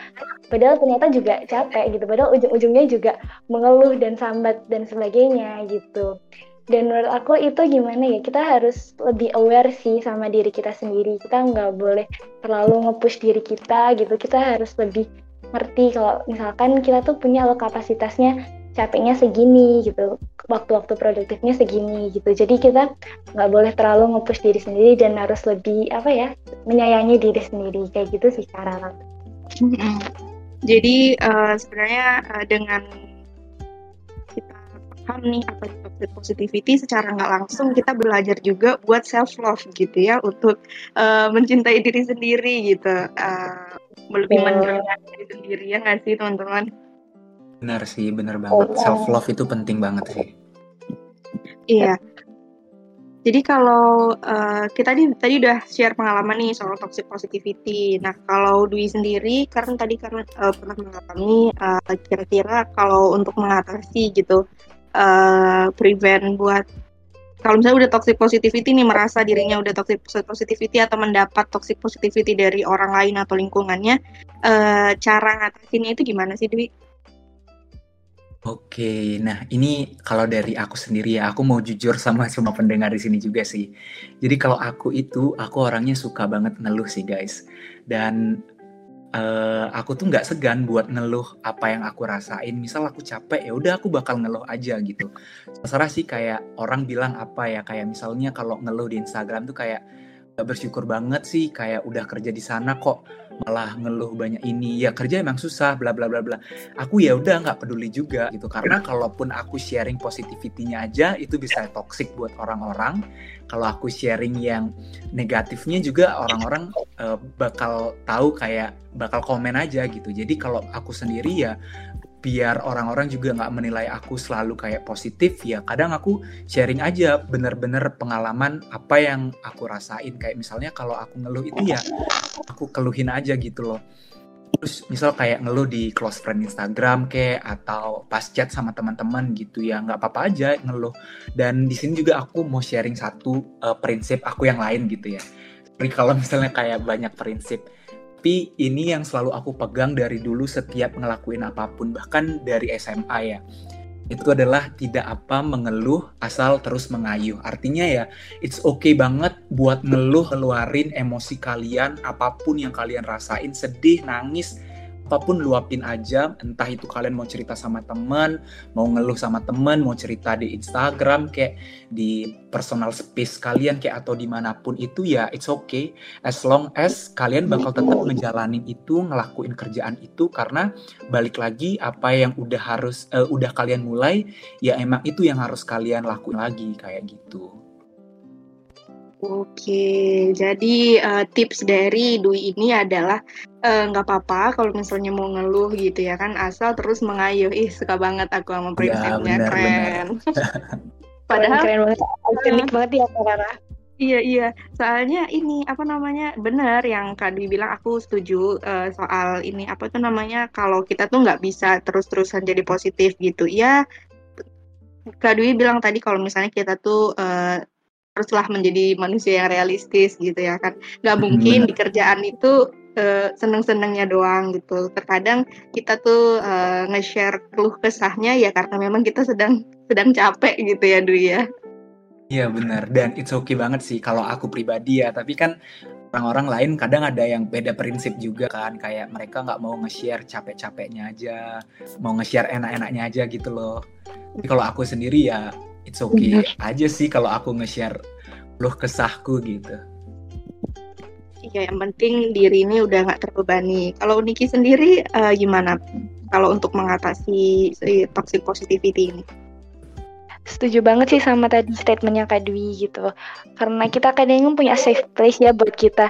padahal ternyata juga capek gitu. Padahal ujung-ujungnya juga mengeluh dan sambat dan sebagainya gitu. Dan menurut aku itu gimana ya kita harus lebih aware sih sama diri kita sendiri. Kita nggak boleh terlalu nge-push diri kita gitu. Kita harus lebih ngerti kalau misalkan kita tuh punya lo kapasitasnya capeknya segini gitu waktu-waktu produktifnya segini gitu. Jadi kita nggak boleh terlalu ngepush diri sendiri dan harus lebih apa ya menyayangi diri sendiri. Kayak gitu sih cara jadi uh, sebenarnya uh, dengan kita paham nih apa itu positivity secara nggak langsung kita belajar juga buat self love gitu ya untuk uh, mencintai diri sendiri gitu. Uh, lebih menjaga diri sendiri ya nggak sih teman-teman? Benar sih benar banget. Oh. self love itu penting banget sih. Iya. Jadi kalau uh, kita tadi tadi udah share pengalaman nih soal toxic positivity. Nah kalau Dwi sendiri karena tadi karena uh, pernah mengalami uh, kira-kira kalau untuk mengatasi gitu uh, prevent buat kalau misalnya udah toxic positivity nih merasa dirinya udah toxic positivity atau mendapat toxic positivity dari orang lain atau lingkungannya, uh, cara ngatasinnya itu gimana sih Dwi? Oke, nah ini kalau dari aku sendiri ya, aku mau jujur sama semua pendengar di sini juga sih. Jadi kalau aku itu, aku orangnya suka banget ngeluh sih guys. Dan uh, aku tuh nggak segan buat ngeluh apa yang aku rasain. Misal aku capek ya udah aku bakal ngeluh aja gitu. Terserah sih kayak orang bilang apa ya, kayak misalnya kalau ngeluh di Instagram tuh kayak gak bersyukur banget sih kayak udah kerja di sana kok malah ngeluh banyak ini ya kerja emang susah bla bla bla bla. Aku ya udah nggak peduli juga gitu karena kalaupun aku sharing positivity-nya aja itu bisa toxic buat orang-orang. Kalau aku sharing yang negatifnya juga orang-orang uh, bakal tahu kayak bakal komen aja gitu. Jadi kalau aku sendiri ya biar orang-orang juga nggak menilai aku selalu kayak positif ya kadang aku sharing aja bener-bener pengalaman apa yang aku rasain. Kayak misalnya kalau aku ngeluh itu ya aku keluhin aja gitu loh. Terus misal kayak ngeluh di close friend Instagram kayak atau pas chat sama teman-teman gitu ya nggak apa-apa aja ngeluh. Dan di sini juga aku mau sharing satu uh, prinsip aku yang lain gitu ya. Jadi kalau misalnya kayak banyak prinsip tapi ini yang selalu aku pegang dari dulu setiap ngelakuin apa pun bahkan dari SMA ya itu adalah tidak apa mengeluh asal terus mengayuh. Artinya ya, it's okay banget buat ngeluh, keluarin emosi kalian, apa pun yang kalian rasain, sedih, nangis, apa pun luapin aja entah itu kalian mau cerita sama teman mau ngeluh sama teman mau cerita di Instagram kayak di personal space kalian kayak atau di mana pun itu ya it's okay. As long as kalian bakal tetap ngejalanin itu ngelakuin kerjaan itu karena balik lagi apa yang udah harus uh, udah kalian mulai ya emang itu yang harus kalian lakuin lagi kayak gitu Oke, jadi uh, tips dari Dwi ini adalah Eh, nggak uh, apa-apa kalau misalnya mau ngeluh gitu ya kan asal terus mengayuh. Ih suka banget aku sama iya, prinsipnya ya, keren. padahal keren banget unik uh, banget ya Rara. Iya iya, soalnya ini apa namanya benar yang Kak Dwi bilang aku setuju uh, soal ini apa tuh namanya kalau kita tuh nggak bisa terus-terusan jadi positif gitu. Ya. Kak Dwi bilang tadi kalau misalnya kita tuh uh, haruslah menjadi manusia yang realistis gitu ya kan, nggak mungkin di kerjaan itu uh, seneng-senengnya doang gitu. Terkadang kita tuh uh, nge-share keluh kesahnya ya karena memang kita sedang sedang capek gitu ya Dwi ya. Iya benar. Dan it's okay banget sih kalau aku pribadi ya. Tapi kan orang-orang lain kadang ada yang beda prinsip juga kan. Kayak mereka nggak mau nge-share capek-capeknya aja mau nge-share enak-enaknya aja gitu loh. Tapi kalau aku sendiri ya it's okay aja sih kalau aku nge-share keluh kesahku gitu ya yang penting diri ini udah nggak terbebani. Kalau Niki sendiri uh, gimana kalau untuk mengatasi si toxic positivity ini? Setuju banget sih sama tadi statementnya Kak Dwi gitu. Karena kita kadang punya safe place ya buat kita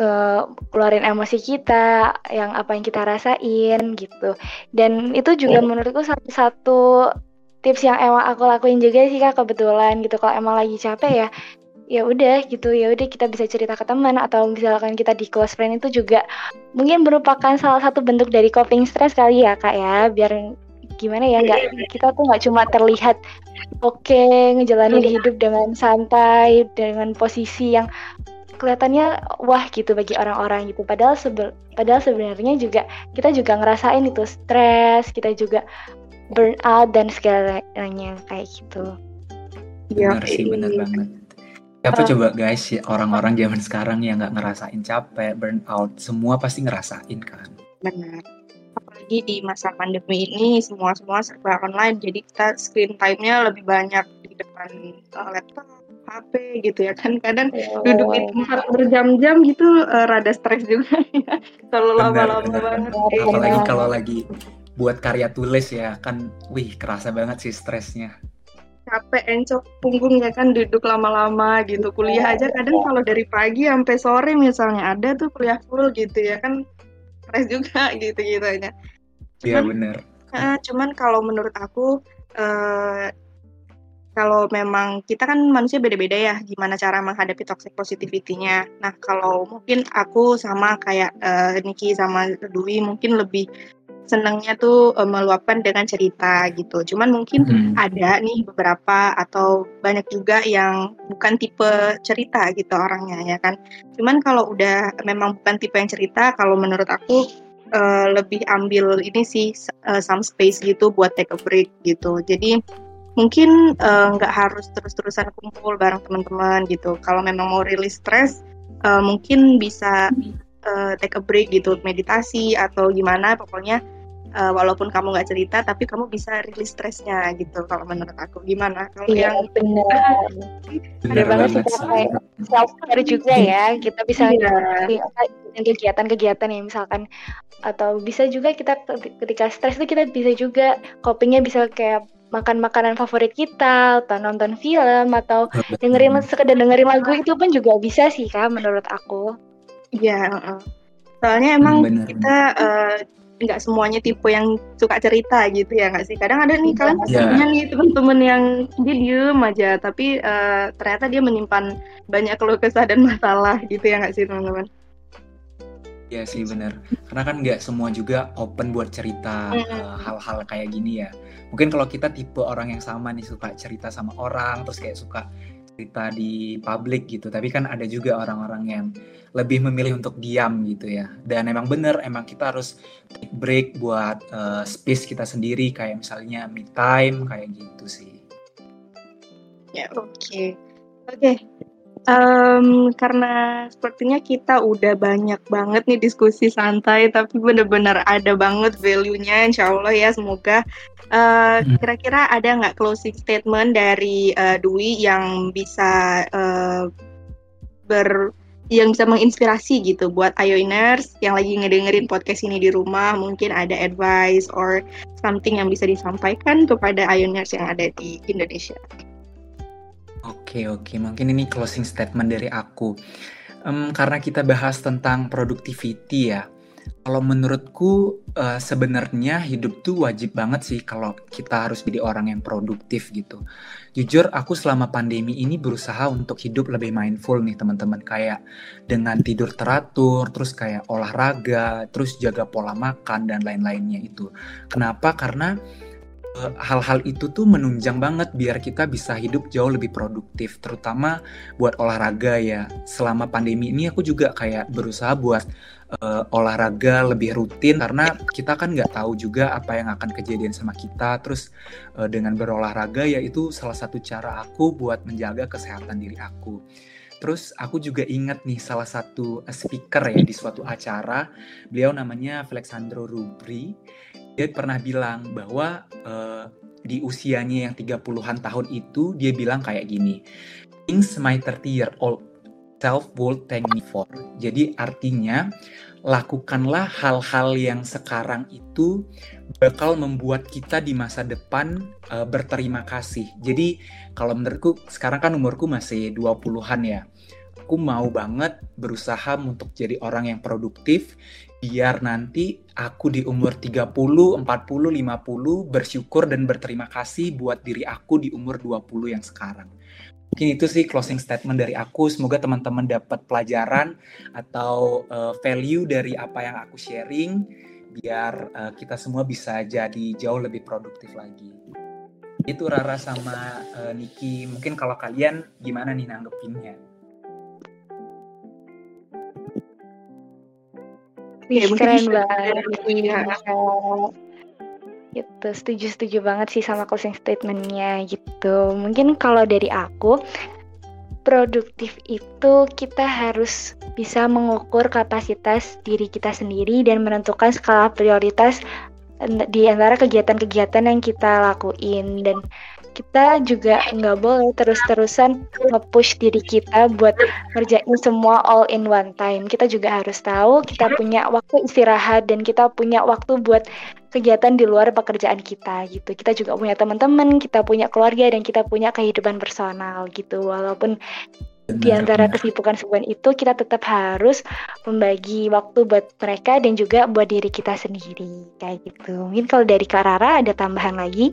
uh, keluarin emosi kita, yang apa yang kita rasain gitu. Dan itu juga menurutku satu satu tips yang emang aku lakuin juga sih kak kebetulan gitu. Kalau emang lagi capek ya ya udah gitu. Ya udah kita bisa cerita ke teman atau misalkan kita di close friend itu juga mungkin merupakan salah satu bentuk dari coping stress kali ya kak ya. Biar gimana ya nggak kita tuh nggak cuma terlihat oke okay, ngejalanin hidup dengan santai dengan posisi yang kelihatannya wah gitu bagi orang-orang gitu. Padahal sebe padahal sebenarnya juga kita juga ngerasain itu stres kita juga burn out dan segalanya kayak gitu ya sih benar banget Siapa uh, coba guys ya orang-orang zaman sekarang yang nggak ngerasain capek, burnout, semua pasti ngerasain kan. Benar. Apalagi di masa pandemi ini semua semua serba online, jadi kita screen time-nya lebih banyak di depan uh, laptop, HP gitu ya kan. Kadang oh. duduk di tempat berjam-jam gitu uh, rada stres juga ya. Kalau lama-lama banget. Apalagi kalau lagi buat karya tulis ya kan, wih kerasa banget sih stresnya. Capek encok. Punggung ya kan duduk lama-lama gitu. Kuliah aja kadang kalau dari pagi sampai sore misalnya ada tuh kuliah full gitu ya kan. Stres juga gitu gitu aja iya benar uh, cuman kalau menurut aku uh, kalau memang kita kan manusia beda-beda ya gimana cara menghadapi toxic positivity-nya. Nah, kalau mungkin aku sama kayak uh, Niki sama Dwi mungkin lebih senangnya tuh uh, meluapkan dengan cerita gitu. Cuman mungkin hmm. ada nih beberapa atau banyak juga yang bukan tipe cerita gitu orangnya ya kan. Cuman kalau udah memang bukan tipe yang cerita, kalau menurut aku uh, lebih ambil ini sih uh, some space gitu buat take a break gitu. Jadi mungkin nggak uh, harus terus-terusan kumpul bareng teman-teman gitu. Kalau memang mau rilis stres, uh, mungkin bisa uh, take a break gitu meditasi atau gimana pokoknya uh, walaupun kamu nggak cerita tapi kamu bisa rilis stresnya gitu kalau menurut aku. Gimana? Kalau iya, yang benar. Benar banget sih kayak self care juga ya. Kita bisa iya. kegiatan-kegiatan yang misalkan atau bisa juga kita ketika stres itu kita bisa juga copingnya bisa kayak makan makanan favorit kita atau nonton film atau dengerin sekedar dengerin lagu itu pun juga bisa sih kak menurut aku. Iya, uh, soalnya emang bener, kita uh, nggak semuanya tipe yang suka cerita gitu ya nggak sih kadang ada nih iya. kalian yeah. punya nih teman-teman yang dia diem aja tapi uh, ternyata dia menyimpan banyak keluh kesah dan masalah gitu ya nggak sih teman-teman Iya sih bener karena kan nggak semua juga open buat cerita hal-hal mm. uh, hal kayak gini ya mungkin kalau kita tipe orang yang sama nih suka cerita sama orang terus kayak suka cerita di publik gitu. Tapi kan ada juga orang-orang yang lebih memilih untuk diam gitu ya. Dan emang bener emang kita harus take break buat uh, space kita sendiri. Kayak misalnya me time kayak gitu sih. Ya oke. Okay. oke. Okay. um, karena sepertinya kita udah banyak banget nih diskusi santai tapi bener-bener ada banget value-nya. Insya Allah ya semoga kira hmm. kira-kira ada nggak closing statement dari uh, Dwi yang bisa uh, ber yang bisa menginspirasi gitu buat Ayoiners yang lagi ngedengerin podcast ini di rumah mungkin ada advice or something yang bisa disampaikan kepada Ayoiners yang ada di Indonesia. Oke oke mungkin ini closing statement dari aku um, karena kita bahas tentang productivity ya kalau menurutku uh, sebenarnya hidup tuh wajib banget sih kalau kita harus jadi orang yang produktif gitu. Jujur aku selama pandemi ini berusaha untuk hidup lebih mindful nih teman-teman kayak dengan tidur teratur, terus kayak olahraga, terus jaga pola makan dan lain-lainnya itu. Kenapa? Karena Eh, hal-hal itu tuh menunjang banget biar kita bisa hidup jauh lebih produktif terutama buat olahraga ya selama pandemi ini aku juga kayak berusaha buat uh, olahraga lebih rutin karena kita kan nggak tahu juga apa yang akan kejadian sama kita. Terus uh, dengan berolahraga ya itu salah satu cara aku buat menjaga kesehatan diri aku. Terus aku juga ingat nih salah satu speaker ya di suatu acara, beliau namanya Alexandro Rubri. Dia pernah bilang bahwa uh, di usianya yang 30-an tahun itu dia bilang kayak gini things my 30 year old self thank me for jadi artinya lakukanlah hal-hal yang sekarang itu bakal membuat kita di masa depan uh, berterima kasih. Jadi kalau menurutku sekarang kan umurku masih 20-an ya. Aku mau banget berusaha untuk jadi orang yang produktif biar nanti aku di umur 30, 40, 50 bersyukur dan berterima kasih buat diri aku di umur 20 yang sekarang. Mungkin itu sih closing statement dari aku. Semoga teman-teman dapat pelajaran atau uh, value dari apa yang aku sharing biar uh, kita semua bisa jadi jauh lebih produktif lagi. Itu Rara sama uh, Niki. Mungkin kalau kalian gimana nih nanggepinnya? Wih, keren banget. Iya. Gitu, setuju-setuju banget sih sama closing statementnya gitu. Mungkin kalau dari aku, produktif itu kita harus bisa mengukur kapasitas diri kita sendiri dan menentukan skala prioritas di antara kegiatan-kegiatan yang kita lakuin dan kita juga nggak boleh terus-terusan nge-push diri kita buat ngerjain semua all in one time. Kita juga harus tahu kita punya waktu istirahat dan kita punya waktu buat kegiatan di luar pekerjaan kita gitu. Kita juga punya teman-teman, kita punya keluarga dan kita punya kehidupan personal gitu. Walaupun di antara kesibukan-kesibukan itu kita tetap harus membagi waktu buat mereka dan juga buat diri kita sendiri kayak gitu. Mungkin kalau dari Karara ada tambahan lagi?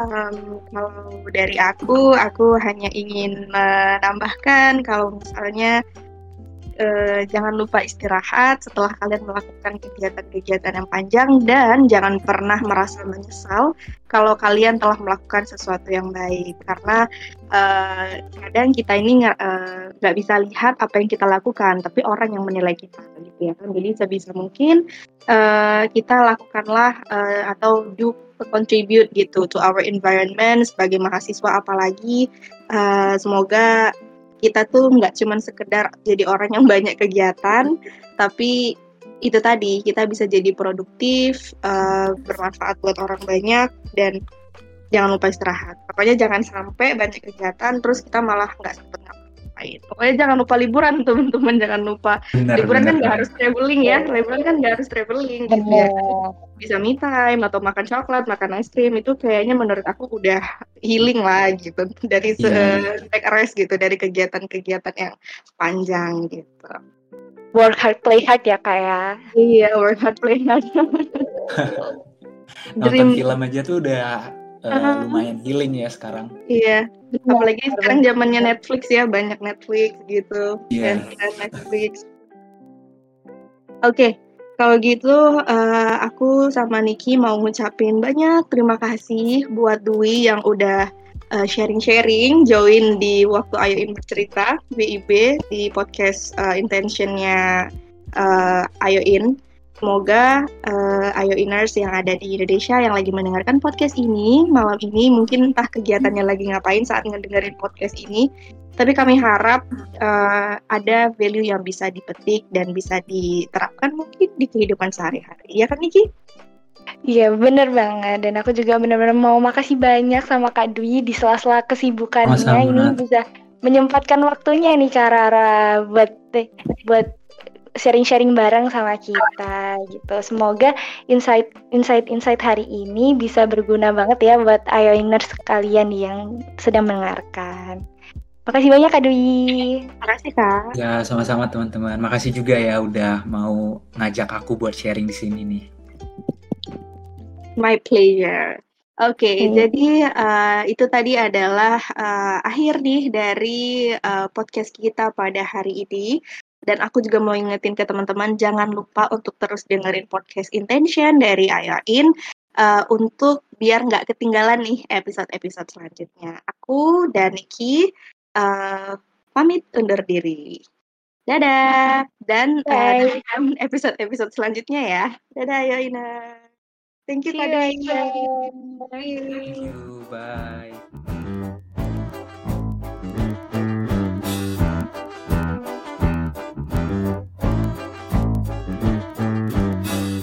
Um, kalau dari aku, aku hanya ingin menambahkan kalau misalnya uh, jangan lupa istirahat setelah kalian melakukan kegiatan-kegiatan yang panjang dan jangan pernah merasa menyesal kalau kalian telah melakukan sesuatu yang baik. Karena uh, kadang kita ini nggak uh, bisa lihat apa yang kita lakukan tapi orang yang menilai kita gitu ya kan. Jadi sebisa mungkin uh, kita lakukanlah uh, atau do contribute gitu to our environment sebagai mahasiswa apalagi. Uh, semoga kita tuh nggak cuma sekedar jadi orang yang banyak kegiatan, tapi itu tadi kita bisa jadi produktif, uh, bermanfaat buat orang banyak dan jangan lupa istirahat. Pokoknya jangan sampai banyak kegiatan terus kita malah nggak sempet ngapain. Pokoknya jangan lupa liburan teman-teman, jangan lupa benar, liburan benar, kan nggak harus traveling ya, liburan kan nggak harus traveling gitu ya. Bisa me time atau makan coklat, makan es krim itu kayaknya menurut aku udah healing lah gitu dari yeah. take rest gitu dari kegiatan-kegiatan yang panjang gitu. Work hard, play hard ya kayak. Ya? Iya, work hard, play hard. Nonton film aja tuh udah uh, lumayan healing ya sekarang. Iya, apalagi ya, sekarang zamannya Netflix ya, banyak Netflix gitu, yeah. dan Netflix. Oke, okay. kalau gitu uh, aku sama Niki mau ngucapin banyak terima kasih buat Dwi yang udah sharing-sharing, uh, join di waktu Ayoin bercerita WIB di podcast uh, intentionnya uh, Ayoin. Semoga uh, Ayo Iners yang ada di Indonesia yang lagi mendengarkan podcast ini malam ini mungkin entah kegiatannya lagi ngapain saat ngedengerin podcast ini, tapi kami harap uh, ada value yang bisa dipetik dan bisa diterapkan mungkin di kehidupan sehari-hari. Ya kan Niki? Iya bener banget dan aku juga benar-benar mau makasih banyak sama Kak Dwi di sela-sela kesibukannya ini bisa menyempatkan waktunya nih Karara buat buat sharing-sharing bareng sama kita gitu. Semoga insight insight insight hari ini bisa berguna banget ya buat Ayoiners kalian yang sedang mendengarkan. Makasih banyak Kak Dwi. Makasih Kak. Ya sama-sama teman-teman. Makasih juga ya udah mau ngajak aku buat sharing di sini nih. My pleasure. Oke, okay, hmm. jadi uh, itu tadi adalah uh, akhir nih dari uh, podcast kita pada hari ini. Dan aku juga mau ingetin ke teman-teman jangan lupa untuk terus dengerin podcast Intention dari Ayain uh, untuk biar nggak ketinggalan nih episode-episode selanjutnya. Aku dan Niki uh, pamit undur diri. Dadah dan uh, episode-episode selanjutnya ya. Dadah Ayaina. Thank you Kak Thank you. Bye.